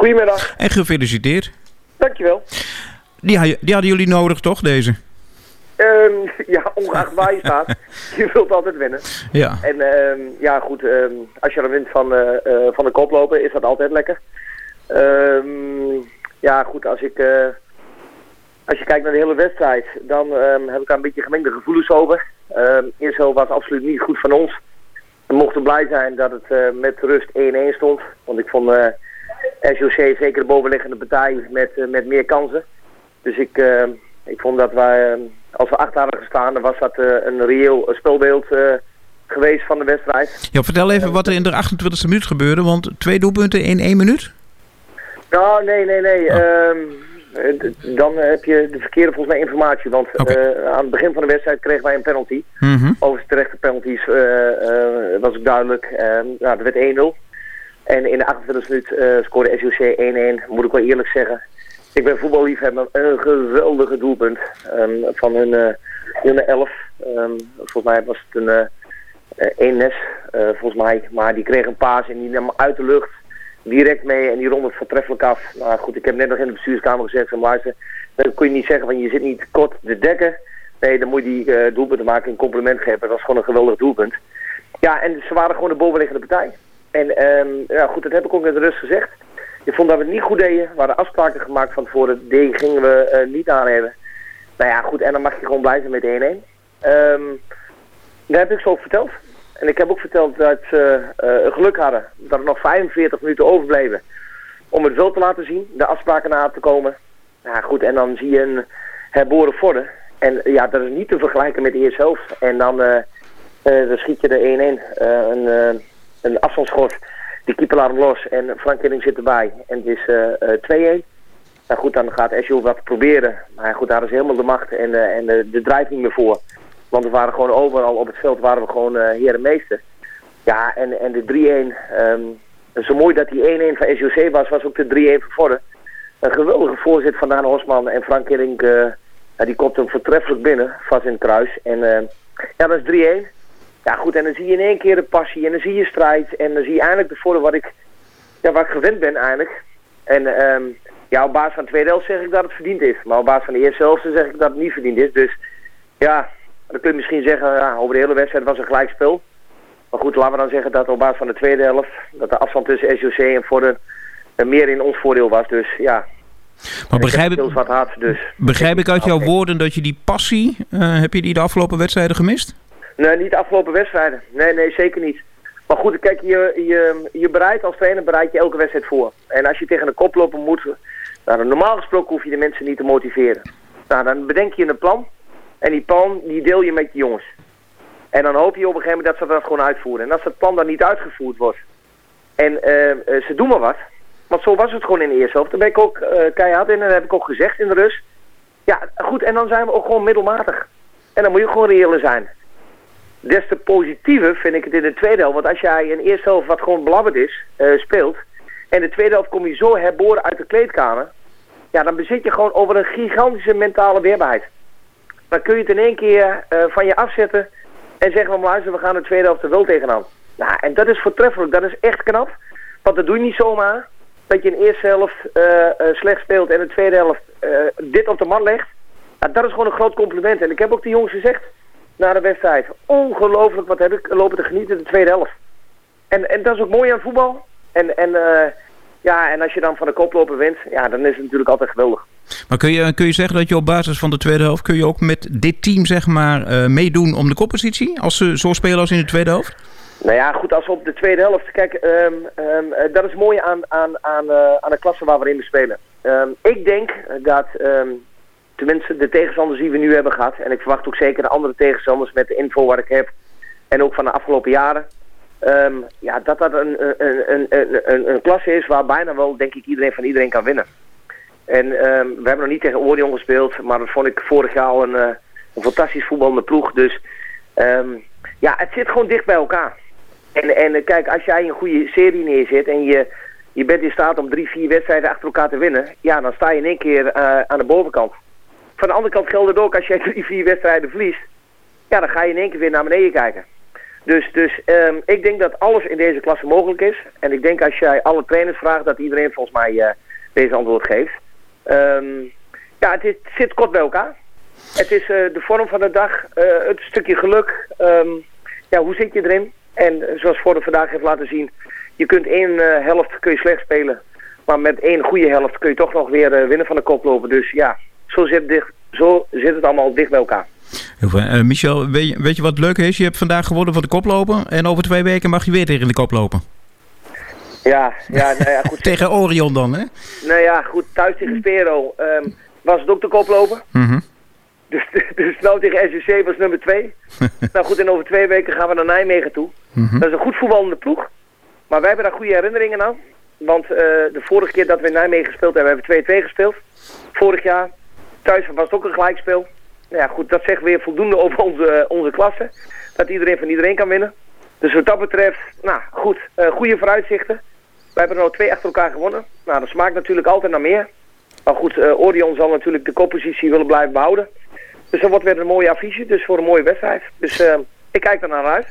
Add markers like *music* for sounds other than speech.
Goedemiddag. En gefeliciteerd. Dankjewel. Die, die hadden jullie nodig, toch, deze? Ehm, *laughs* ja, ongeacht waar je *laughs* staat, je wilt altijd winnen. Ja. En ehm, ja, goed, ehm, als je dan wint van, eh, eh, van de koploper, is dat altijd lekker. Ja, goed, als ik... eh, als je kijkt naar de hele wedstrijd, dan heb ik daar een beetje gemengde gevoelens over. Eerst wel was absoluut niet goed van ons. We mochten blij zijn dat het met rust 1-1 stond. Want ik vond SOC zeker de bovenliggende partij met, eh, met meer kansen. Dus ik, eh, ik vond dat wij, eh, als we achter hadden gestaan, dan was dat een reëel spelbeeld eh, geweest van de wedstrijd. ja. Vertel even wat er in de 28e minuut gebeurde, want twee doelpunten in één minuut? Nou, nee, nee, nee. Oh. Ehm, eh, dan heb je de verkeerde volgens mij informatie. Want aan het begin van de wedstrijd kregen wij een penalty. Mhm. Over terechte penalties was ook duidelijk. Nou, er werd 1-0. En in de 28e minuut eh, scoorde SOC 1-1. Moet ik wel eerlijk zeggen. Ik ben voetballiefhebber. Een geweldige doelpunt ehm, van hun, eh hun 11. Ehm, volgens mij was het een eh eh, één Nes, eh, volgens mij. Maar die kreeg een paas en die nam hem uit de lucht direct mee en die ronde het voortreffelijk af. Nou goed, ik heb net nog in de bestuurskamer gezegd van luister, dan kun je niet zeggen van je zit niet kort te dekken. Nee, dan moet je die eh doelpunten maken en compliment geven. Dat was gewoon een geweldig doelpunt. Ja, en ze waren gewoon de bovenliggende partij. En ehm, ja, goed, dat heb ik ook de rust gezegd. Ik vond dat we het niet goed deden. We hadden afspraken gemaakt van tevoren. Die gingen we eh, niet aan hebben. Nou ja, goed, en dan mag je gewoon blij zijn met 1-1. Ehm dat heb ik zo verteld. En ik heb ook verteld dat ze eh, geluk hadden dat er nog 45 minuten overbleven om het wel te laten zien, de afspraken na te komen. Nou goed, en dan zie je een herboren Vorden. En ja, dat is niet te vergelijken met de eerste helft. En dan, eh, dan schiet je er 1-1. eh, een, een afstandsschot. Die keeper laat hem los en Frank Killing zit erbij. En het is eh, eh, 2-1. Nou goed, dan gaat Esjo wat proberen. Maar goed, daar is helemaal de macht en, eh, en de, de drijft niet meer voor. Want we waren gewoon overal op het veld waren we gewoon eh heer en meester. Ja, en, en de 3-1. ehm, zo mooi dat die 1-1 van SJC was, was ook de 3-1 van Vorden. Een geweldige voorzet van Daan Hosman en Frank eh, ja, die komt hem voortreffelijk binnen, vast in het kruis. En eh, ja, dat is 3-1. Ja goed, en dan zie je in één keer de passie en dan zie je strijd. En dan zie je eindelijk de Vorden wat ik, ja, waar ik gewend ben eigenlijk. En ehm, ja, op basis van de tweede helft zeg ik dat het verdiend is. Maar op basis van de eerste helft zeg ik dat het niet verdiend is. Dus ja, dan kun je misschien zeggen, ja, over de hele wedstrijd was een gelijkspel. Maar goed, laten we dan zeggen dat op basis van de tweede helft, dat de afstand tussen SJC en Vorden eh, meer in ons voordeel was. Dus ja, Maar begrijp ik wat hard. Dus. begrijp ik uit jouw woorden dat je die passie, eh, heb je die de afgelopen wedstrijden gemist? Nee, niet de afgelopen wedstrijden. Nee, nee, zeker niet. Maar goed, kijk, je, je, je bereidt als trainer bereid je elke wedstrijd voor. En als je tegen een koploper moet, nou, normaal gesproken hoef je de mensen niet te motiveren. Nou, dan bedenk je een plan. En die plan, die deel je met je jongens. En dan hoop je op een gegeven moment dat ze dat gewoon uitvoeren. En als dat plan dan niet uitgevoerd wordt. En eh, eh, ze doen maar wat. Want zo was het gewoon in de eerste helft. Daar ben ik ook eh, keihard in en dat heb ik ook gezegd in de rust. Ja, goed, en dan zijn we ook gewoon middelmatig. En dan moet je gewoon reëel zijn des te positiever vind ik het in de tweede helft. Want als jij de eerste helft wat gewoon belabberd is, eh, speelt... en de tweede helft kom je zo herboren uit de kleedkamer... ja, dan bezit je gewoon over een gigantische mentale weerbaarheid. Dan kun je het in één keer eh, van je afzetten... en zeggen van luister, we gaan de tweede helft er wel tegenaan. Nou, en dat is voortreffelijk, dat is echt knap. Want dat doe je niet zomaar... dat je in de eerste helft eh, slecht speelt... en in de tweede helft dit op de man legt. Dat is gewoon een groot compliment. En ik heb ook de jongens gezegd na de wedstrijd. Ongelooflijk, wat heb ik lopen te genieten in de tweede helft. En, en dat is ook mooi aan voetbal. En, en, eh, ja, en als je dan van de koploper wint, ja, dan is het natuurlijk altijd geweldig. Maar kun je, kun je zeggen dat je op basis van de tweede helft... kun je ook met dit team zeg maar eh, meedoen om de koppositie? Als ze zo spelen als in de tweede helft? Nou ja, goed, als we op de tweede helft... Kijk, ehm, ehm, eh, dat is mooi aan, aan, aan, aan de klasse waar we in spelen. Ehm, ik denk dat, tenminste de tegenstanders die we nu hebben gehad... en ik verwacht ook zeker de andere tegenstanders met de info wat ik heb... en ook van de afgelopen jaren... ehm, ja, dat dat een, een, een, een, een, klasse is waar bijna wel, denk ik, iedereen van iedereen kan winnen. En ehm, we hebben nog niet tegen Orion gespeeld, maar dat vond ik vorig jaar al een, eh, een fantastisch voetballende ploeg. Dus ehm, ja, het zit gewoon dicht bij elkaar. En, en eh, kijk, als jij een goede serie neerzet en je, je bent in staat om drie, vier wedstrijden achter elkaar te winnen, ja, dan sta je in één keer eh, aan de bovenkant. Van de andere kant geldt het ook, als jij drie, vier wedstrijden verliest, ja, dan ga je in één keer weer naar beneden kijken. Dus, dus ehm, ik denk dat alles in deze klasse mogelijk is. En ik denk als jij alle trainers vraagt dat iedereen volgens mij uh, deze antwoord geeft. Um, ja, het, is, zit kort bij elkaar. Het is uh, de vorm van de dag, uh, het stukje geluk. Um, ja, hoe zit je erin? En zoals Vorder vandaag heeft laten zien, je kunt één helft kun je slecht spelen. Maar met één goede helft kun je toch nog weer winnen van de koploper. Dus ja, zo zit, dicht, zo zit het allemaal dicht bij elkaar. Uh, Michel, weet je, weet je wat leuk is? Je hebt vandaag gewonnen van de koploper en over twee weken mag je weer tegen de kop lopen. Ja, ja, nou ja goed. *laughs* tegen Orion dan, hè? Nou ja, goed, thuis tegen Spero um, was het ook de koploper. Mm -hmm. Dus, *laughs* dus nou tegen SJC was nummer twee. *laughs* nou goed, en over twee weken gaan we naar Nijmegen toe. Mm -hmm. Dat is een goed voetballende ploeg. Maar wij hebben daar goede herinneringen aan. Want uh, de vorige keer dat we in Nijmegen gespeeld hebben, hebben we 2-2 gespeeld. Vorig jaar, thuis was het ook een gelijkspel ja, goed, dat zegt weer voldoende over onze, onze klasse. Dat iedereen van iedereen kan winnen. Dus wat dat betreft, nou goed, uh, goede vooruitzichten. We hebben er nou twee achter elkaar gewonnen. Nou, dat smaakt natuurlijk altijd naar meer. Maar goed, uh, Orion zal natuurlijk de koppositie willen blijven behouden. Dus dat wordt weer een mooie affiche, dus voor een mooie wedstrijd. Dus ik kijk er naar uit.